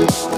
You.